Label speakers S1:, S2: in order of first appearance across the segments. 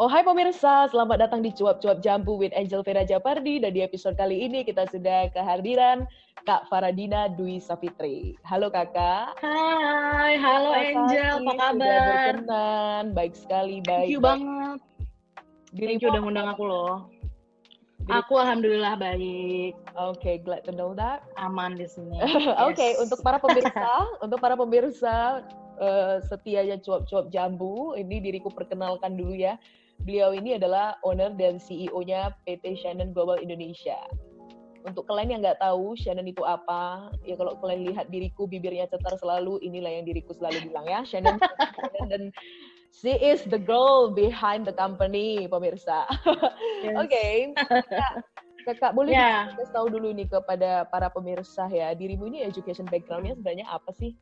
S1: Oh hai pemirsa, selamat datang di Cuap-Cuap Jambu with Angel Vera Japardi dan di episode kali ini kita sudah kehadiran Kak Faradina Dwi Safitri. Halo kakak.
S2: Hai, halo Angel, apa
S1: sudah
S2: kabar?
S1: berkenan, baik sekali, baik.
S2: Thank you
S1: baik.
S2: banget.
S1: Dirimu
S2: Thank you udah ngundang aku loh.
S1: Diri-
S2: Aku alhamdulillah baik,
S1: Oke, glad to know that.
S2: aman di sini.
S1: Oke,
S2: Yes.
S1: untuk para pemirsa, untuk para pemirsa eh, setianya cuap-cuap jambu, ini diriku perkenalkan dulu ya. Beliau ini adalah owner dan CEO-nya PT Shannon Global Indonesia. Untuk kalian yang nggak tahu Shannon itu apa, ya kalau kalian lihat diriku bibirnya cetar selalu, inilah yang diriku selalu bilang ya, Shannon. Shannon dan she is the girl behind the company, pemirsa.
S2: Yes.
S1: Oke, Kak, kakak boleh
S2: Ya,
S1: kasih tahu dulu nih kepada para pemirsa ya, dirimu ini education background-nya sebenarnya apa sih?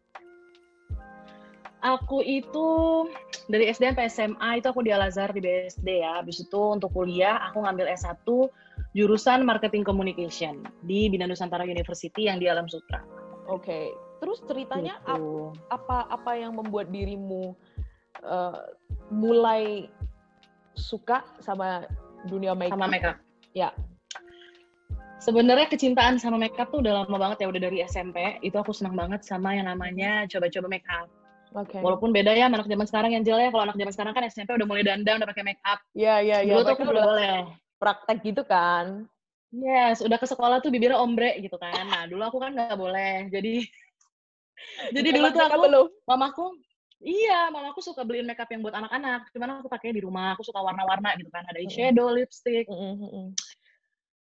S2: Aku itu dari SD sampai SMA itu aku di Al Azhar di BSD ya. Habis itu untuk kuliah aku ngambil S1 jurusan Marketing Communication di Bina Nusantara University yang di Alam Sutra.
S1: Oke, terus ceritanya
S2: Gitu.
S1: apa apa yang membuat dirimu eh, mulai suka sama dunia makeup?
S2: sama makeup.
S1: Ya.
S2: Sebenarnya kecintaan sama makeup tuh udah lama banget ya, udah dari SMP. Itu aku senang banget sama yang namanya coba-coba makeup.
S1: Oke.
S2: Walaupun beda ya anak zaman sekarang yang jelas ya. Kalau anak zaman sekarang kan SMP udah mulai dandan, udah pakai makeup.
S1: Ya ya ya.
S2: Dulu tuh aku
S1: udah
S2: boleh.
S1: praktek gitu kan?
S2: Yes, udah ke sekolah tuh bibirnya ombre gitu kan. Nah, dulu aku kan nggak boleh. Jadi jadi dulu tuh aku
S1: belum.
S2: mamaku Iya, mamaku suka beliin makeup yang buat anak-anak. Cuman aku pakai di rumah. Aku suka warna-warna gitu kan. Ada eyeshadow, lipstick.
S1: Mm, mm, mm.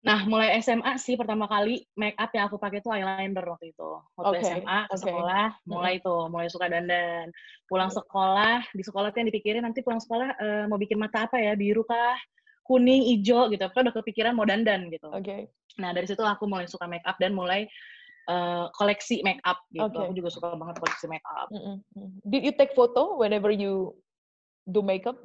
S2: Nah, mulai SMA sih pertama kali make up yang aku pakai itu eyeliner waktu itu. Waktu
S1: Oke,
S2: SMA ke sekolah, mulai itu, mulai suka dandan. Pulang sekolah, di sekolah tuh yang dipikirin nanti pulang sekolah eh, mau bikin mata apa ya, biru kah, kuning, hijau gitu. Kan udah kepikiran mau dandan gitu.
S1: Oke.
S2: Nah, dari situ aku mulai suka make up dan mulai eh, koleksi make up gitu.
S1: Oke.
S2: Aku juga suka banget koleksi make up.
S1: Mm, mm, mm. Did you take photo whenever you do makeup?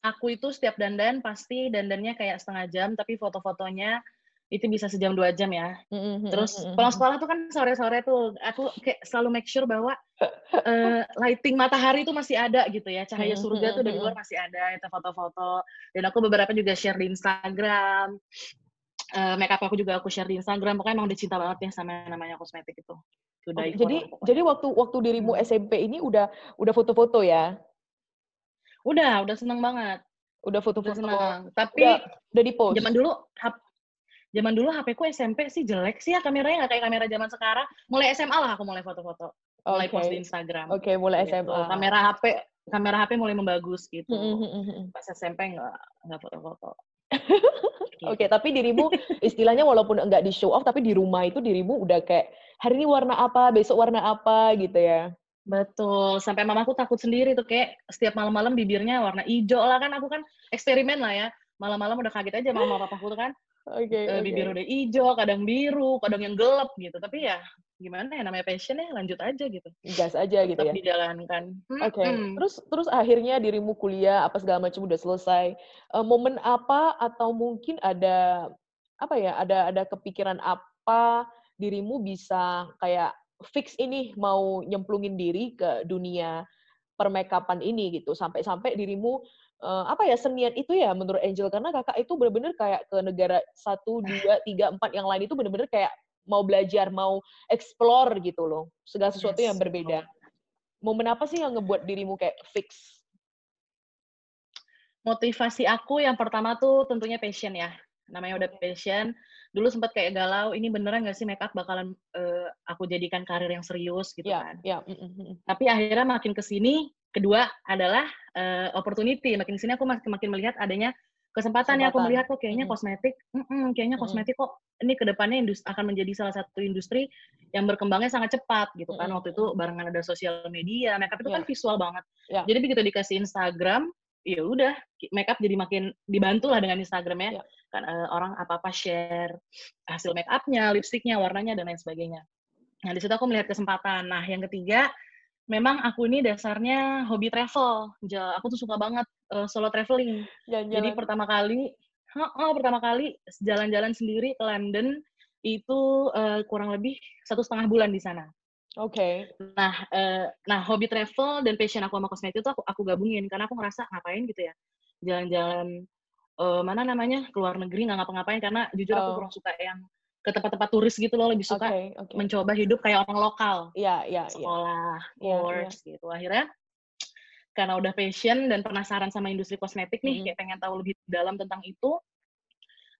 S2: Aku itu setiap dandan pasti dandannya kayak setengah jam, tapi foto-fotonya itu bisa sejam dua jam ya. Terus pulang sekolah tuh kan sore-sore tuh aku kayak selalu make sure bahwa eh, lighting matahari itu masih ada gitu ya. Cahaya surga tuh dari luar masih ada itu foto-foto. Dan aku beberapa juga share di Instagram. Eh, makeup aku juga aku share di Instagram. Pokoknya emang udah cinta banget ya sama namanya kosmetik itu. For
S1: jadi jadi waktu waktu dirimu
S2: Hmm.
S1: SMP ini udah udah foto-foto ya?
S2: Udah, udah seneng banget.
S1: Udah foto-foto.
S2: seneng. Tapi
S1: Udah udah di post.
S2: zaman dulu hap- zaman dulu HP ku SMP sih jelek sih ya kameranya nggak kayak kamera zaman sekarang. Mulai SMA lah aku mulai foto-foto. Mulai
S1: Oke.
S2: post di Instagram.
S1: Oke, mulai
S2: gitu.
S1: SMA.
S2: Kamera HP kamera HP mulai membagus gitu.
S1: Mm, mm, mm, mm.
S2: Pas SMP nggak nggak foto-foto.
S1: Oke, tapi dirimu istilahnya walaupun enggak di show off, tapi di rumah itu dirimu udah kayak hari ini warna apa, besok warna apa gitu ya.
S2: Betul. Sampai mamaku takut sendiri tuh kayak setiap malam-malam bibirnya warna hijau lah kan aku kan eksperimen lah ya. Malam-malam udah kaget aja mama papaku tuh kan
S1: Oke,
S2: eh,
S1: oke.
S2: bibir udah hijau, kadang biru, kadang yang gelap gitu. Tapi ya gimana ya namanya passion ya lanjut aja gitu.
S1: Gas aja gitu
S2: Tetap
S1: ya.
S2: dijalankan.
S1: Oke,
S2: Mm-mm.
S1: terus terus akhirnya dirimu kuliah apa segala macam udah selesai. Eh, momen apa atau mungkin ada apa ya? Ada ada kepikiran apa dirimu bisa kayak fix ini mau nyemplungin diri ke dunia permakeupan ini gitu. Sampai-sampai dirimu eh, apa ya seniat itu ya menurut Angel karena kakak itu bener-bener kayak ke negara satu dua tiga empat yang lain itu bener-bener kayak mau belajar mau explore gitu loh segala sesuatu
S2: Yes,
S1: yang berbeda momen apa sih yang ngebuat dirimu kayak fix?
S2: Motivasi aku yang pertama tuh tentunya passion ya. Namanya udah passion. Dulu sempat kayak galau, ini beneran gak sih make up bakalan eh, aku jadikan karir yang serius gitu
S1: Ya,
S2: kan.
S1: ya. mm, mm, mm.
S2: Tapi akhirnya makin ke sini, kedua adalah eh, opportunity. Makin ke sini aku makin makin melihat adanya kesempatan ya. Aku
S1: Kesempatan.
S2: melihat kok kayaknya kosmetik, mm-mm, kayaknya kosmetik kok ini ke depannya indus- akan menjadi salah satu industri yang berkembangnya sangat cepat gitu kan.
S1: Mm-mm.
S2: Waktu itu barengan ada sosial media, makeup itu kan
S1: Ya.
S2: visual banget.
S1: Ya.
S2: Jadi begitu dikasih Instagram, ya udah makeup jadi makin dibantu lah dengan Instagramnya.
S1: Ya.
S2: Kan eh, orang apa-apa share hasil make upnya, lipstiknya, warnanya dan lain sebagainya. Nah di situ aku melihat kesempatan. Nah yang ketiga memang aku ini dasarnya hobi travel. Aku tuh suka banget eh, solo traveling. Jadi
S1: Jalan-jalan.
S2: pertama kali, oh, pertama kali jalan-jalan sendiri ke London itu eh, kurang lebih satu setengah bulan di sana.
S1: Oke.
S2: Nah, eee, nah hobi travel dan passion aku sama kosmetik itu aku aku gabungin karena aku ngerasa ngapain gitu ya, jalan-jalan, eee, mana namanya, ke luar negeri nggak ngapa-ngapain karena jujur aku kurang
S1: Oh.
S2: suka yang ke tempat-tempat turis gitu loh, lebih suka
S1: Oke oke.
S2: mencoba hidup kayak orang lokal.
S1: Iya iya iya.
S2: Sekolah,
S1: Iya iya.
S2: course, gitu. Akhirnya karena udah passion dan penasaran sama industri kosmetik nih,
S1: Mhm.
S2: kayak pengen tahu lebih dalam tentang itu,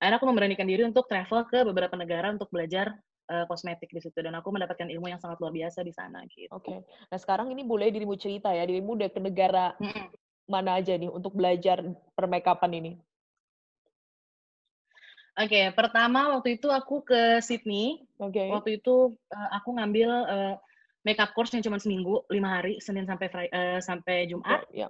S2: akhirnya aku memberanikan diri untuk travel ke beberapa negara untuk belajar, eee, kosmetik di situ dan aku mendapatkan ilmu yang sangat luar biasa di sana, gitu.
S1: Oke. Nah sekarang ini boleh dirimu cerita ya, dirimu udah ke negara mana aja nih untuk belajar per-make-up-an ini?
S2: Oke, pertama waktu itu aku ke Sydney.
S1: Oke.
S2: Waktu itu, eee, aku ngambil, eee, makeup course yang cuman seminggu, 5 hari, Senin sampai eee, sampai Jumat.
S1: Iya iya.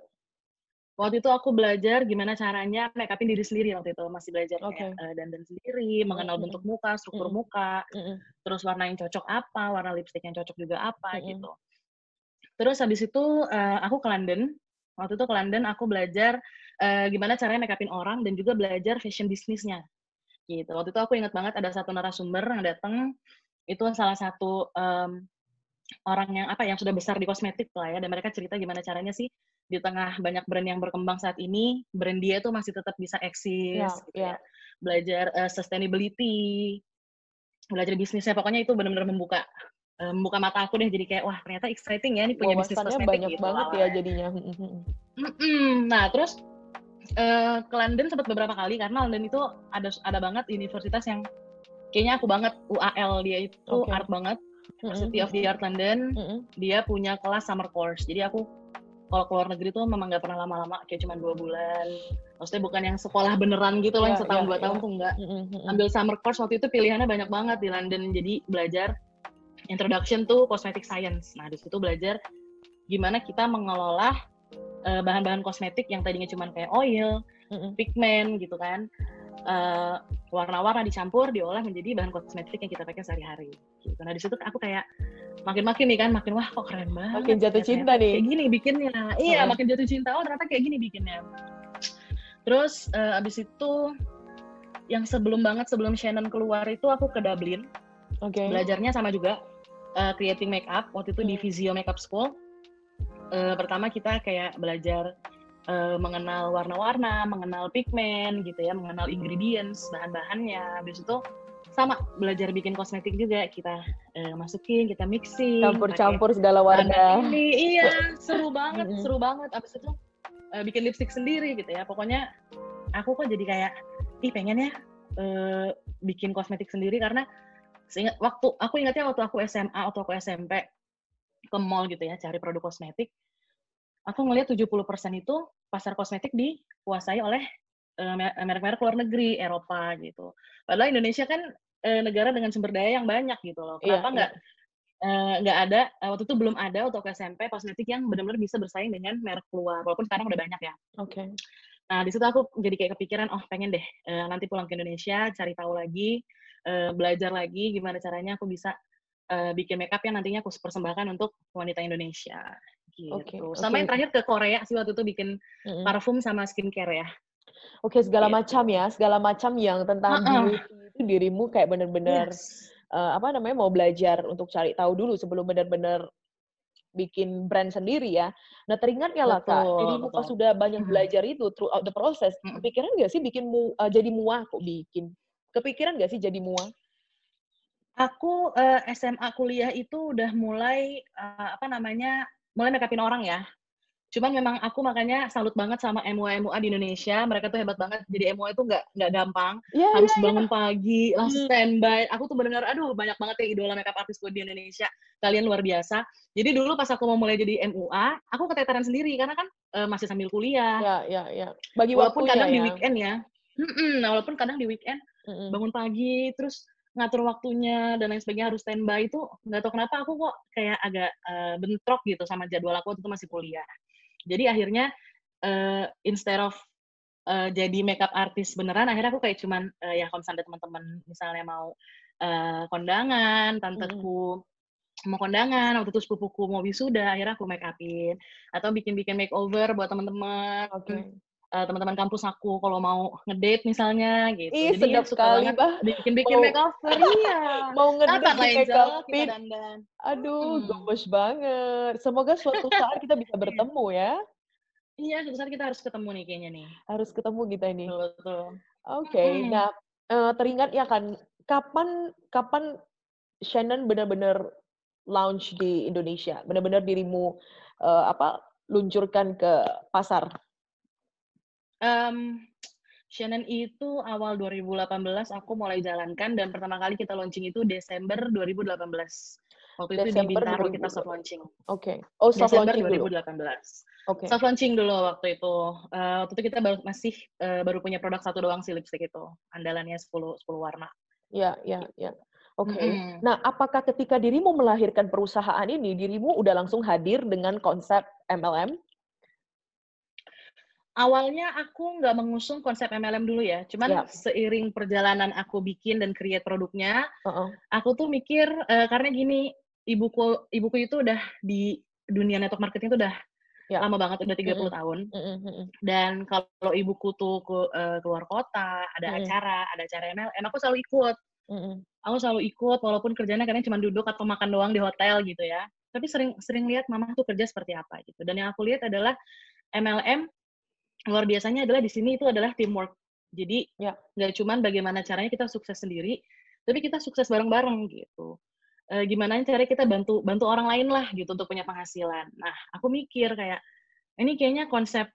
S2: Waktu itu aku belajar gimana caranya make up-in diri sendiri waktu itu, masih belajar kayak,
S1: Oke.
S2: eee, dandan sendiri, mengenal
S1: mhm.
S2: bentuk muka, struktur
S1: Mhm.
S2: muka,
S1: Mhm.
S2: terus warna yang cocok apa, warna lipstik yang cocok juga apa,
S1: Mhm.
S2: gitu. Terus habis itu, eee, aku ke London. Waktu itu ke London aku belajar, eee, gimana caranya make up-in orang dan juga belajar fashion bisnisnya, gitu. Waktu itu aku inget banget ada satu narasumber yang dateng, itu salah satu, mmm, orang yang, apa, yang sudah besar di kosmetik lah ya, dan mereka cerita gimana caranya sih di tengah banyak brand yang berkembang saat ini, brand dia tuh masih tetap bisa eksis, gitu
S1: iya.
S2: ya. Belajar, eee, sustainability, belajar bisnisnya, pokoknya itu bener-bener membuka, eee, membuka mata aku deh, jadi kayak, wah ternyata exciting ya nih punya bisnis kosmetik
S1: banyak
S2: gitu
S1: banget ya jadinya. Mhm mhm.
S2: Mhm. Nah terus, eee, ke London sempet beberapa kali karena London itu ada ada banget universitas yang kayaknya aku banget, UAL dia itu
S1: Oke.
S2: art banget, University of
S1: mhm.
S2: the Art London,
S1: Mhm.
S2: dia punya kelas summer course. Jadi aku kalau ke luar negeri tuh memang nggak pernah lama-lama, kayak cuman 2 bulan. Maksudnya bukan yang sekolah beneran gitu loh,
S1: Iya
S2: yang
S1: iya
S2: setahun, 2
S1: iya.
S2: tahun tuh enggak.
S1: Mhm.
S2: Ambil summer course waktu itu pilihannya banyak banget di London, jadi belajar introduction to cosmetic science. Nah, di situ belajar gimana kita mengelola, eee, bahan-bahan kosmetik yang tadinya cuman kayak oil,
S1: Mhm.
S2: pigmen gitu kan, eee, warna-warna dicampur, diolah menjadi bahan kosmetik yang kita pakai sehari-hari, gitu. Nah, di situ aku kayak makin-makin nih kan, makin, wah kok keren banget
S1: Makin jatuh
S2: ya,
S1: cinta
S2: ternyata
S1: nih.
S2: kayak gini bikinnya. Iya,
S1: Heeh.
S2: makin jatuh cinta, oh ternyata kayak gini bikinnya. Terus, eee, abis itu yang sebelum banget, sebelum Shannon keluar itu aku ke Dublin.
S1: Oke.
S2: Belajarnya sama juga, eee, creating makeup, waktu itu di
S1: Mhm.
S2: Visio Makeup School. Eee, pertama kita kayak belajar, eee, mengenal warna-warna, mengenal pigmen gitu ya, mengenal ingredients, bahan-bahannya. Habis itu sama, belajar bikin kosmetik juga, kita, eee, masukin, kita mixing,
S1: Campur-campur segala warna.
S2: ini iya, seru banget
S1: Mhm.
S2: seru banget. Abis itu, eee, bikin lipstik sendiri gitu ya. Pokoknya aku kok jadi kayak, ih pengen ya, eee, bikin kosmetik sendiri karena seingat waktu aku ingatnya waktu aku SMA, waktu aku SMP, ke mall gitu ya, cari produk kosmetik, aku ngelihat 70% itu pasar kosmetik dikuasai oleh, me merek-merek luar negeri, Eropa gitu. Padahal Indonesia kan, eee, negara dengan sumber daya yang banyak gitu loh.
S1: Iya
S2: Kenapa
S1: iya.
S2: nggak, eee, nggak ada, eee, waktu itu belum ada aku SMP kosmetik yang bener-bener bisa bersaing dengan merek luar, walaupun sekarang udah banyak ya.
S1: Oke.
S2: Nah, di situ aku jadi kayak kepikiran, oh pengen deh, eee, nanti pulang ke Indonesia, cari tahu lagi, eee, belajar lagi gimana caranya aku bisa, bikin makeup yang nantinya aku persembahkan untuk wanita Indonesia,
S1: Oke
S2: gitu. Sama yang
S1: oke.
S2: terakhir ke Korea sih waktu itu bikin
S1: Mhm.
S2: parfum sama skincare ya.
S1: Oke, segala macam
S2: Gitu.
S1: ya, segala macam yang tentang beauty itu dirimu kayak bener-bener,
S2: Yes.
S1: eee, apa namanya, mau belajar untuk cari tahu dulu sebelum bener-bener bikin brand sendiri ya. Nah, teringat nggak lah Kak, pas
S2: betul.
S1: sudah banyak belajar itu throughout the process,
S2: Mhm.
S1: kepikiran nggak sih bikin mu eee, jadi MUA kok bikin? Kepikiran nggak sih jadi MUA?
S2: Aku, eee, SMA kuliah itu udah mulai, eee, apa namanya, mulai make up-in orang ya. Cuman memang aku makanya salut banget sama MUA-MUA di Indonesia, mereka tuh hebat banget. Jadi MUA itu nggak nggak gampang,
S1: Iya
S2: harus
S1: iya.
S2: bangun pagi, langsung
S1: Mmm.
S2: standby. Aku tuh bener-bener, aduh banyak banget ya idola makeup artist gue di Indonesia, kalian luar biasa. Jadi dulu pas aku mau mulai jadi MUA, aku keteteran sendiri karena kan, eee, masih sambil kuliah.
S1: Iya iya iya. Bagi
S2: Walaupun kadang di
S1: ya?
S2: weekend ya mhm, nah walaupun kadang di weekend
S1: Mhm.
S2: bangun pagi, terus ngatur waktunya dan lain sebagainya, harus standby itu nggak tahu kenapa aku kok kayak agak, eee, bentrok gitu sama jadwal aku waktu itu masih kuliah. Jadi akhirnya, eee, instead of, eee, jadi makeup artist beneran, akhirnya aku kayak cuman, eee, ya kalau misalnya ada teman-teman misalnya mau, eee, kondangan, tanteku mau kondangan, waktu itu sepupuku mau wisuda, akhirnya aku make up-in. Atau bikin-bikin makeover buat teman-teman.
S1: Oke.
S2: Uh, teman-teman kampus aku kalau mau ngedate misalnya gitu.
S1: Ih, Jadi sedap sekali, bah.
S2: Bikin-bikin mau, makeover, iya.
S1: Mau ngedate
S2: di make kita dandan.
S1: Aduh, hmm. gemes banget. Semoga suatu saat kita bisa bertemu ya.
S2: Iya, suatu saat kita harus ketemu nih kayaknya nih.
S1: Harus ketemu kita ini.
S2: Betul.
S1: Oke, okay. hmm. nah uh, teringat ya kan kapan kapan Shannon benar-benar launch di Indonesia, benar-benar dirimu uh, apa luncurkan ke pasar?
S2: Um, Shannon itu awal 2018 aku mulai jalankan dan pertama kali kita launching itu Desember 2018. Waktu itu Desember di Bintaro kita soft launching.
S1: Oke. Okay. Oh, soft
S2: Desember
S1: launching
S2: 2018. Oke. Okay. Soft launching dulu waktu itu. Uh, waktu itu kita baru masih uh, baru punya produk satu doang sih lipstick itu. Andalannya 10 10 warna.
S1: Ya, ya, ya. Oke. Okay. Mm -hmm. Nah, apakah ketika dirimu melahirkan perusahaan ini, dirimu udah langsung hadir dengan konsep MLM?
S2: Awalnya aku nggak mengusung konsep MLM dulu ya, cuman yeah. seiring perjalanan aku bikin dan create produknya, uh -uh. aku tuh mikir uh, karena gini, ibuku ibuku itu udah di dunia network marketing itu udah yeah. lama banget, udah 30 mm -hmm. tahun. Mm -hmm. Dan kalau ibuku tuh ke, uh, keluar kota, ada mm -hmm. acara, ada acara MLM, aku selalu ikut. Mm -hmm. Aku selalu ikut walaupun kerjanya kadang cuma duduk atau makan doang di hotel gitu ya. Tapi sering sering lihat mama tuh kerja seperti apa gitu. Dan yang aku lihat adalah MLM luar biasanya adalah di sini itu adalah teamwork. Jadi ya. nggak cuman bagaimana caranya kita sukses sendiri, tapi kita sukses bareng-bareng gitu. E, gimana caranya kita bantu bantu orang lain lah gitu untuk punya penghasilan. Nah, aku mikir kayak ini kayaknya konsep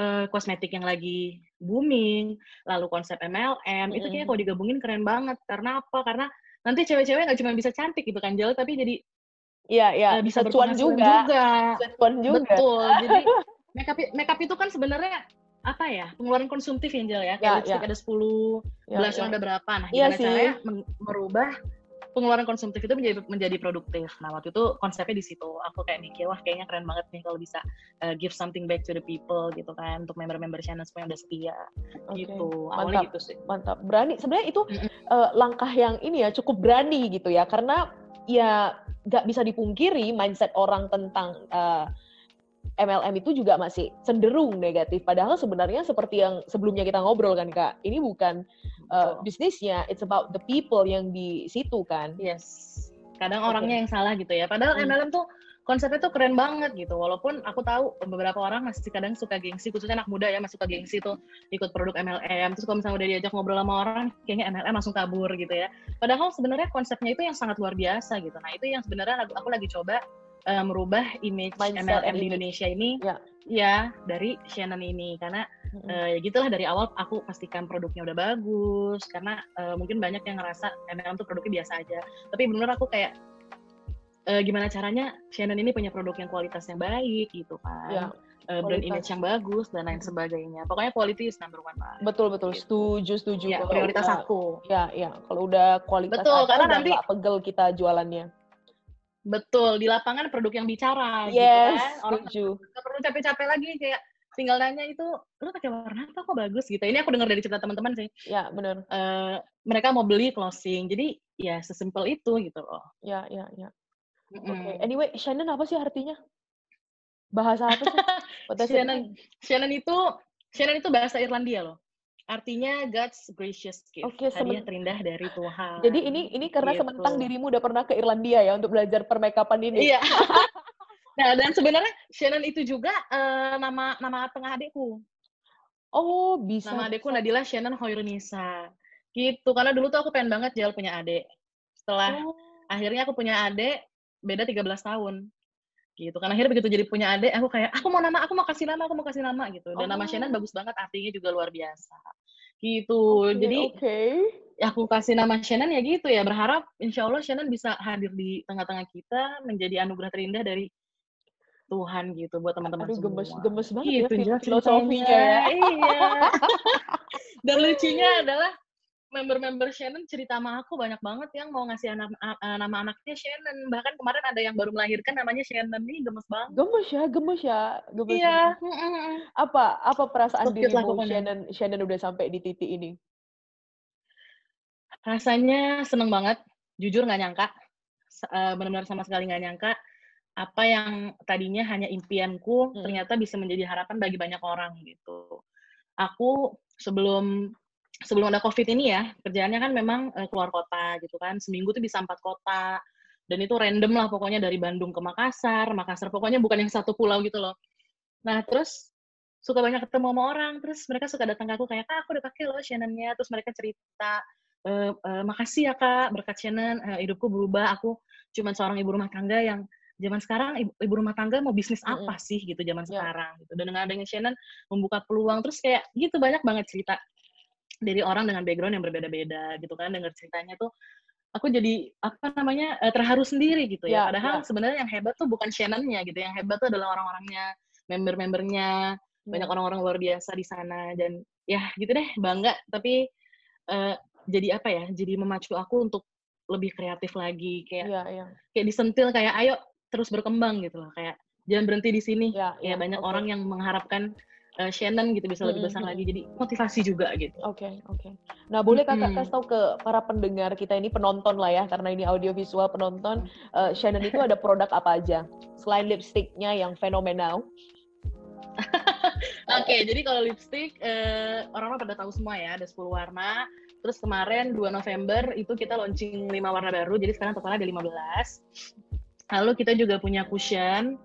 S2: uh, kosmetik yang lagi booming, lalu konsep MLM, mm-hmm. itu kayaknya kalau digabungin keren banget. Karena apa? Karena nanti cewek-cewek nggak cuma bisa cantik gitu kan, Jel, tapi jadi
S1: Iya, iya, uh, bisa cuan juga.
S2: juga.
S1: cuan juga.
S2: Betul. Jadi makeup makeup itu kan sebenarnya apa ya pengeluaran konsumtif ya Jel ya kayak ya, ya. ada 10 ya, ya. ada berapa nah iya gimana ya caranya merubah pengeluaran konsumtif itu menjadi menjadi produktif. Nah waktu itu konsepnya di situ. Aku kayak mikir wah kayaknya keren banget nih kalau bisa uh, give something back to the people gitu kan untuk member-member channel semua yang udah setia okay. gitu.
S1: Awalnya mantap, gitu sih. Mantap. Berani. Sebenarnya itu uh, langkah yang ini ya cukup berani gitu ya karena ya nggak bisa dipungkiri mindset orang tentang uh, MLM itu juga masih cenderung negatif. Padahal sebenarnya seperti yang sebelumnya kita ngobrol kan kak, ini bukan uh, bisnisnya, it's about the people yang di situ kan.
S2: Yes. Kadang okay. orangnya yang salah gitu ya. Padahal hmm. MLM tuh konsepnya tuh keren banget gitu. Walaupun aku tahu beberapa orang masih kadang suka gengsi, khususnya anak muda ya masih suka gengsi tuh ikut produk MLM. Terus kalau misalnya udah diajak ngobrol sama orang, kayaknya MLM langsung kabur gitu ya. Padahal sebenarnya konsepnya itu yang sangat luar biasa gitu. Nah itu yang sebenarnya aku lagi coba uh, merubah image Mindset MLM di Indonesia ini ya. ya dari Shannon ini karena mm-hmm. uh, ya gitulah dari awal aku pastikan produknya udah bagus karena uh, mungkin banyak yang ngerasa MLM tuh produknya biasa aja tapi benar aku kayak uh, gimana caranya Shannon ini punya produk yang kualitas yang baik gitu kan ya. Uh, brand image yang bagus dan lain sebagainya. Pokoknya quality is number one lah.
S1: Betul betul, gitu. setuju setuju.
S2: Ya, prioritas udah, aku.
S1: Ya ya, kalau udah kualitas
S2: betul, karena nanti
S1: pegel kita jualannya.
S2: Betul, di lapangan produk yang bicara
S1: gitu yes, gitu kan. Orang
S2: nggak perlu capek-capek lagi kayak tinggal nanya itu lu pakai warna apa kok bagus gitu. Ini aku dengar dari cerita teman-teman sih.
S1: Ya, benar.
S2: Uh, mereka mau beli closing. Jadi ya sesimpel itu gitu loh.
S1: Ya, ya, ya. Mm. Oke. Okay. Anyway, Shannon apa sih artinya? Bahasa apa sih?
S2: Shannon, Shannon itu Shannon itu bahasa Irlandia loh. Artinya God's gracious gift, okay, hadiah terindah dari Tuhan.
S1: Jadi ini ini karena gitu. sementang dirimu udah pernah ke Irlandia ya untuk belajar permakeupan ini.
S2: Iya. nah dan sebenarnya Shannon itu juga uh, nama nama tengah adikku.
S1: Oh bisa.
S2: Nama adikku Nadila Shannon Hoirunisa. Gitu karena dulu tuh aku pengen banget jual punya adik. Setelah oh. akhirnya aku punya adik beda 13 tahun gitu kan akhirnya begitu jadi punya adik aku kayak aku mau nama aku mau kasih nama aku mau kasih nama gitu dan oh. nama Shannon bagus banget artinya juga luar biasa gitu okay, jadi
S1: okay.
S2: ya aku kasih nama Shannon ya gitu ya berharap insya Allah Shannon bisa hadir di tengah-tengah kita menjadi anugerah terindah dari Tuhan gitu buat teman-teman semua.
S1: gemes gemes banget
S2: gitu,
S1: ya filosofinya ya.
S2: Iya. Dan lucunya adalah member-member Shannon cerita sama aku banyak banget yang mau ngasih uh, nama anaknya Shannon. Bahkan kemarin ada yang baru melahirkan namanya Shannon nih, gemes banget.
S1: Gemes ya, gemes ya, gemes.
S2: Iya.
S1: Ya. Apa apa perasaan Stupid dirimu Shannon Shannon udah sampai di titik ini?
S2: Rasanya seneng banget, jujur nggak nyangka, uh, benar-benar sama sekali nggak nyangka apa yang tadinya hanya impianku hmm. ternyata bisa menjadi harapan bagi banyak orang gitu aku sebelum sebelum ada COVID ini ya, kerjaannya kan memang uh, keluar kota gitu kan. Seminggu tuh bisa empat kota. Dan itu random lah pokoknya dari Bandung ke Makassar, Makassar pokoknya bukan yang satu pulau gitu loh. Nah, terus suka banyak ketemu sama orang, terus mereka suka datang ke aku kayak, kak aku udah pakai loh Shannon-nya, terus mereka cerita, e, e, makasih ya kak, berkat Shannon, e, hidupku berubah, aku cuma seorang ibu rumah tangga yang zaman sekarang ibu, ibu rumah tangga mau bisnis apa mm -hmm. sih gitu zaman yeah. sekarang gitu. Dan dengan adanya Shannon membuka peluang terus kayak gitu banyak banget cerita dari orang dengan background yang berbeda-beda gitu kan dengar ceritanya tuh aku jadi apa namanya terharu sendiri gitu ya. Yeah, Padahal yeah. sebenarnya yang hebat tuh bukan Shannonnya gitu, yang hebat tuh adalah orang-orangnya, member-membernya, hmm. banyak orang-orang luar biasa di sana dan ya gitu deh bangga. Tapi uh, jadi apa ya? Jadi memacu aku untuk lebih kreatif lagi kayak yeah, yeah. kayak disentil kayak ayo terus berkembang gitu loh kayak jangan berhenti di sini. Yeah, ya yeah, banyak okay. orang yang mengharapkan uh, Shannon gitu bisa lebih besar mm -hmm. lagi jadi motivasi juga gitu.
S1: Oke okay, oke. Okay. Nah boleh kakak mm -hmm. kasih tahu ke para pendengar kita ini penonton lah ya karena ini audiovisual penonton uh, Shannon itu ada produk apa aja selain lipsticknya yang fenomenal.
S2: Oke, okay, jadi kalau lipstick uh, orang-orang pada tahu semua ya, ada 10 warna. Terus kemarin 2 November itu kita launching 5 warna baru, jadi sekarang totalnya ada 15. Lalu kita juga punya cushion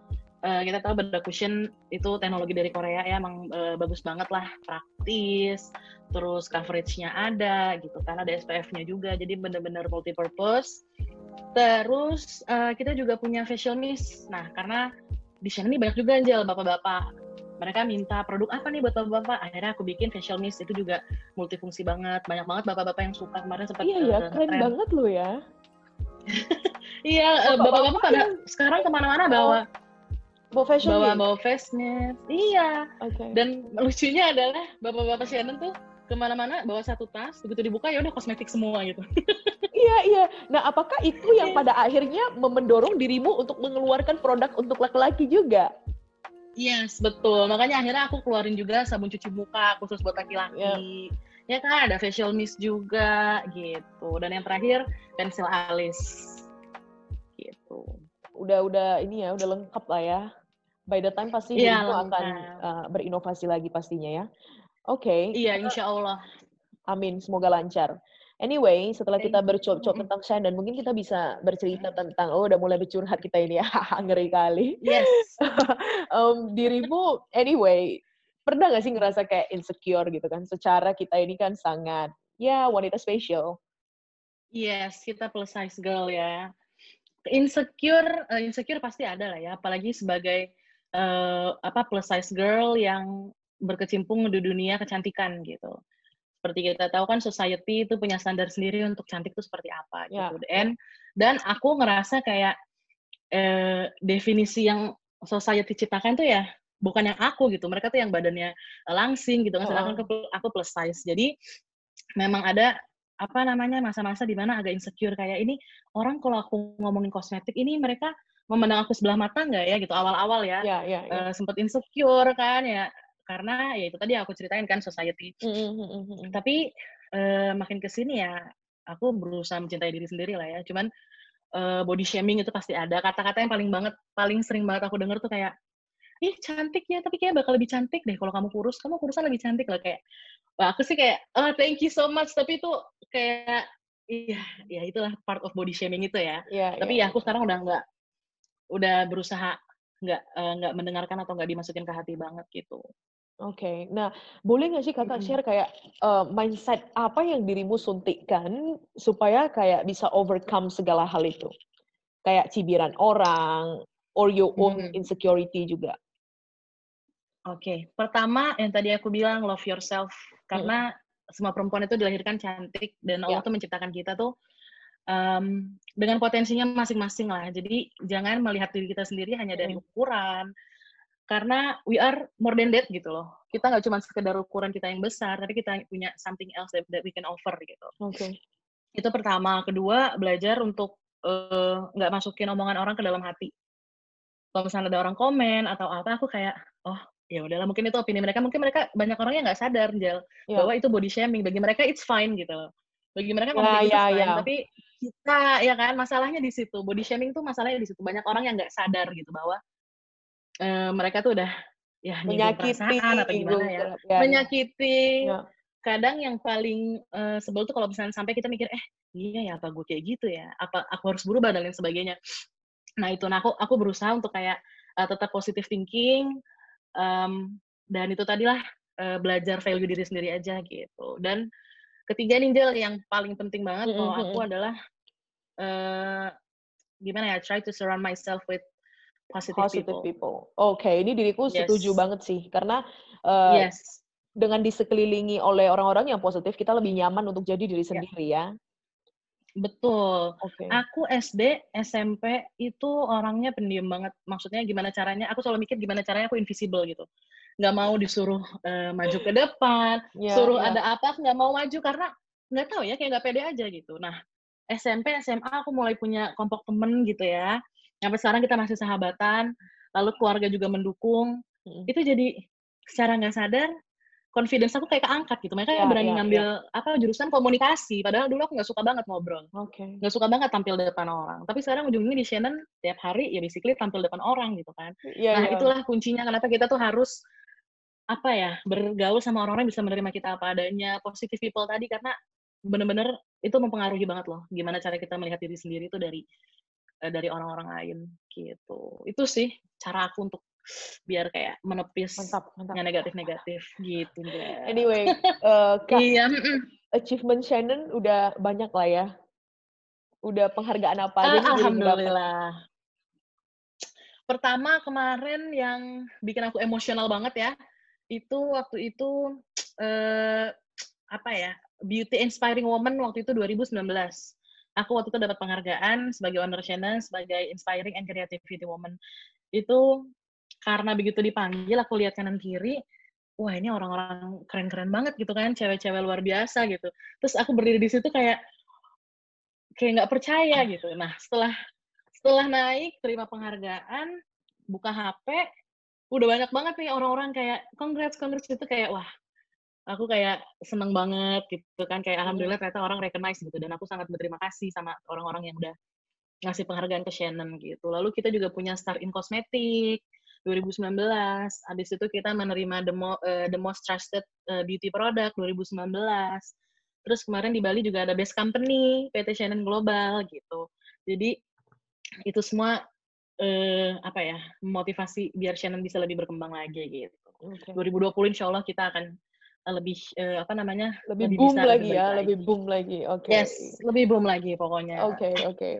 S2: uh, kita tahu bedak cushion itu teknologi dari Korea ya emang uh, bagus banget lah praktis terus coveragenya ada gitu kan ada SPF-nya juga jadi benar-benar multi purpose terus uh, kita juga punya facial mist nah karena di sini banyak juga Angel bapak-bapak. Mereka minta produk apa nih buat bapak-bapak? Akhirnya aku bikin facial mist itu juga multifungsi banget. Banyak banget bapak-bapak yang suka. Kemarin sempat
S1: iya ya keren trend. banget loh ya.
S2: Iya bapak-bapak pada sekarang ke mana-mana bawa bawa fashion bawa bawa fashionnya iya okay. dan lucunya adalah bapak-bapak Shannon tuh ke mana-mana bawa satu tas begitu dibuka ya udah kosmetik semua gitu
S1: iya iya nah apakah itu yang iya. pada akhirnya mendorong dirimu untuk mengeluarkan produk untuk laki-laki juga
S2: Yes, betul. Makanya akhirnya aku keluarin juga sabun cuci muka khusus buat laki-laki. Yeah. Ya kan, ada facial mist juga gitu. Dan yang terakhir pensil alis. Gitu.
S1: Udah udah ini ya, udah lengkap lah ya by the time pasti yeah, itu akan uh, berinovasi lagi pastinya ya. Oke. Okay.
S2: Iya, insya Allah.
S1: Amin, semoga lancar. Anyway, setelah kita bercocok tentang Shannon, mungkin kita bisa bercerita tentang, oh udah mulai bercurhat kita ini ya, ngeri kali.
S2: Yes.
S1: um, dirimu, anyway, pernah gak sih ngerasa kayak insecure gitu kan? Secara kita ini kan sangat, ya wanita spesial.
S2: Yes, kita plus size girl ya. Insecure, uh, insecure pasti ada lah ya, apalagi sebagai uh, apa plus size girl yang berkecimpung di dunia kecantikan gitu. Seperti kita tahu kan society itu punya standar sendiri untuk cantik itu seperti apa yeah. gitu. Dan dan aku ngerasa kayak uh, definisi yang society ciptakan tuh ya bukan yang aku gitu. Mereka tuh yang badannya langsing gitu. Kan. Sedangkan oh. aku plus size. Jadi memang ada apa namanya masa-masa di mana agak insecure kayak ini orang kalau aku ngomongin kosmetik ini mereka memandang aku sebelah mata nggak ya gitu awal-awal ya,
S1: ya, ya, ya.
S2: Uh, sempet insecure kan ya karena ya itu tadi aku ceritain kan society mm -hmm. tapi uh, makin ke sini ya aku berusaha mencintai diri sendiri lah ya cuman uh, body shaming itu pasti ada kata-kata yang paling banget paling sering banget aku denger tuh kayak ih cantik ya tapi kayak bakal lebih cantik deh kalau kamu kurus kamu kurusan lebih cantik lah kayak wah aku sih kayak oh thank you so much tapi itu kayak iya ya itulah part of body shaming itu ya, yeah, tapi yeah. ya aku sekarang udah nggak udah berusaha nggak uh, nggak mendengarkan atau nggak dimasukin ke hati banget gitu.
S1: Oke, okay. nah boleh nggak sih kakak share kayak uh, mindset apa yang dirimu suntikkan supaya kayak bisa overcome segala hal itu, kayak cibiran orang, or your own hmm. insecurity juga.
S2: Oke, okay. pertama yang tadi aku bilang love yourself karena hmm. semua perempuan itu dilahirkan cantik dan Allah yeah. tuh menciptakan kita tuh um, dengan potensinya masing-masing lah. Jadi jangan melihat diri kita sendiri hanya dari hmm. ukuran, karena we are more than that gitu loh. Kita nggak cuma sekedar ukuran kita yang besar, tapi kita punya something else that, that we can offer gitu.
S1: Oke. Okay.
S2: Itu pertama. Kedua, belajar untuk eh, nggak uh, masukin omongan orang ke dalam hati. Kalau misalnya ada orang komen atau apa, aku kayak, oh ya udahlah mungkin itu opini mereka. Mungkin mereka banyak orang yang nggak sadar, Jel, yeah. bahwa itu body shaming. Bagi mereka it's fine gitu loh. Bagi mereka yeah, yeah, fine, yeah. tapi kita ya kan masalahnya di situ body shaming tuh masalahnya di situ banyak orang yang nggak sadar gitu bahwa uh, mereka tuh udah ya
S1: menyakiti
S2: perasaan atau gimana ya, ya menyakiti ya. kadang yang paling uh, sebel tuh kalau misalnya sampai kita mikir eh iya ya apa gue kayak gitu ya apa aku harus berubah dan lain sebagainya nah itu nah aku aku berusaha untuk kayak uh, tetap positive thinking um, dan itu tadilah uh, belajar value diri sendiri aja gitu dan ketiga ninjel yang paling penting banget mm -hmm. kalau aku adalah uh, gimana ya try to surround myself with positive, positive people. people.
S1: Oke, okay, ini diriku yes. setuju banget sih karena uh, yes. dengan disekelilingi oleh orang-orang yang positif kita lebih nyaman untuk jadi diri ya. sendiri yeah. ya.
S2: Betul. Okay. Aku SD, SMP itu orangnya pendiam banget. Maksudnya gimana caranya? Aku selalu mikir gimana caranya aku invisible gitu. Nggak mau disuruh uh, maju ke depan, yeah, suruh yeah. ada apa, nggak mau maju karena nggak tahu ya kayak nggak pede aja gitu. Nah SMP, SMA aku mulai punya kelompok temen gitu ya. Sampai sekarang kita masih sahabatan, lalu keluarga juga mendukung. Hmm. Itu jadi secara nggak sadar confidence aku kayak keangkat gitu. Mereka yeah, berani yeah, ngambil yeah. apa jurusan komunikasi. Padahal dulu aku nggak suka banget ngobrol.
S1: Okay.
S2: Nggak suka banget tampil depan orang. Tapi sekarang ujungnya di Shannon tiap hari ya basically tampil depan orang gitu kan. Yeah, nah yeah. itulah kuncinya kenapa kita tuh harus apa ya bergaul sama orang-orang yang bisa menerima kita apa adanya positive people tadi karena bener-bener itu mempengaruhi banget loh gimana cara kita melihat diri sendiri itu dari eh, dari orang-orang lain gitu itu sih cara aku untuk biar kayak menepis mantap, mantap. yang negatif-negatif gitu deh.
S1: Anyway, uh, Kak, iya. achievement Shannon udah banyak lah ya. Udah penghargaan apa aja?
S2: Uh, Alhamdulillah. Pertama kemarin yang bikin aku emosional banget ya, itu waktu itu uh, apa ya Beauty Inspiring Woman waktu itu 2019. Aku waktu itu dapat penghargaan sebagai owner Shannon sebagai Inspiring and Creativity Woman. Itu karena begitu dipanggil aku lihat kanan kiri wah ini orang-orang keren-keren banget gitu kan cewek-cewek luar biasa gitu. Terus aku berdiri di situ kayak kayak nggak percaya gitu. Nah setelah setelah naik terima penghargaan buka HP udah banyak banget nih orang-orang kayak congrats congrats. Itu kayak wah aku kayak seneng banget gitu kan kayak alhamdulillah ternyata orang recognize gitu. Dan aku sangat berterima kasih sama orang-orang yang udah ngasih penghargaan ke Shannon gitu. Lalu kita juga punya Star in Cosmetic 2019. Habis itu kita menerima the, mo, uh, the most trusted uh, beauty product 2019. Terus kemarin di Bali juga ada Best Company, PT Shannon Global gitu. Jadi itu semua uh, apa ya motivasi biar Shannon bisa lebih berkembang lagi gitu. Okay. 2020 Insya Allah kita akan lebih uh, apa namanya
S1: lebih, lebih boom bisa, lagi lebih ya, lagi. lebih boom lagi. Oke. Okay.
S2: Yes, lebih boom lagi pokoknya.
S1: Oke okay, oke. Okay.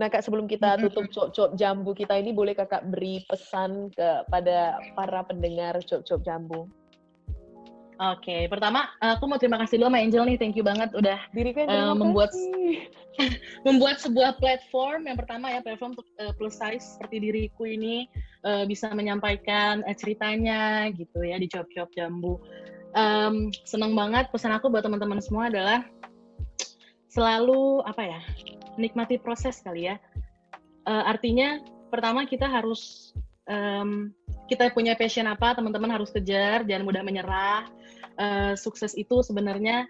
S1: Nah kak sebelum kita tutup cok-cok jambu kita ini boleh kakak beri pesan kepada para pendengar cok-cok jambu.
S2: Oke, okay. pertama aku mau terima kasih dulu sama Angel nih, thank you banget udah
S1: Dirikan, uh,
S2: membuat membuat sebuah platform yang pertama ya platform untuk uh, plus size seperti diriku ini uh, bisa menyampaikan uh, ceritanya gitu ya di cok-cok jambu. Um, senang banget pesan aku buat teman-teman semua adalah selalu apa ya nikmati proses kali ya. Uh, artinya pertama kita harus um, kita punya passion apa teman-teman harus kejar, jangan mudah menyerah. Uh, sukses itu sebenarnya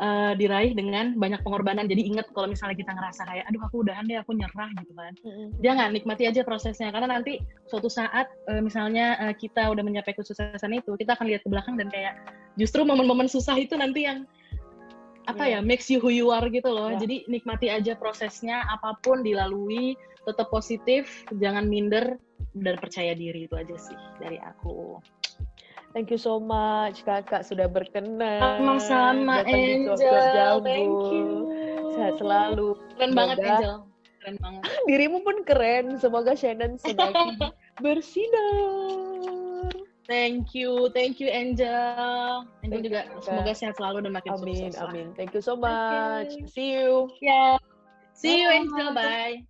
S2: uh, diraih dengan banyak pengorbanan. Jadi ingat kalau misalnya kita ngerasa kayak, aduh aku udahan deh, aku nyerah gitu kan. Mm-hmm. Jangan nikmati aja prosesnya karena nanti suatu saat uh, misalnya uh, kita udah mencapai kesuksesan itu, kita akan lihat ke belakang dan kayak justru momen-momen susah itu nanti yang apa yeah. ya makes you who you are gitu loh. Yeah. Jadi nikmati aja prosesnya apa pun dilalui, tetap positif, jangan minder dan percaya diri itu aja sih dari aku.
S1: Thank you so much kakak sudah berkenan.
S2: Sama-sama Angel. Thank you.
S1: Sehat selalu.
S2: Keren Semoga banget Angel. Keren banget.
S1: Dirimu pun keren. Semoga Shannon semakin bersinar.
S2: Thank you, thank you Angel. Angel thank juga you, semoga sehat selalu dan makin
S1: amin,
S2: sukses.
S1: Amin, amin. Thank you so much. Okay. See you.
S2: Yeah. See bye. you Angel. Bye.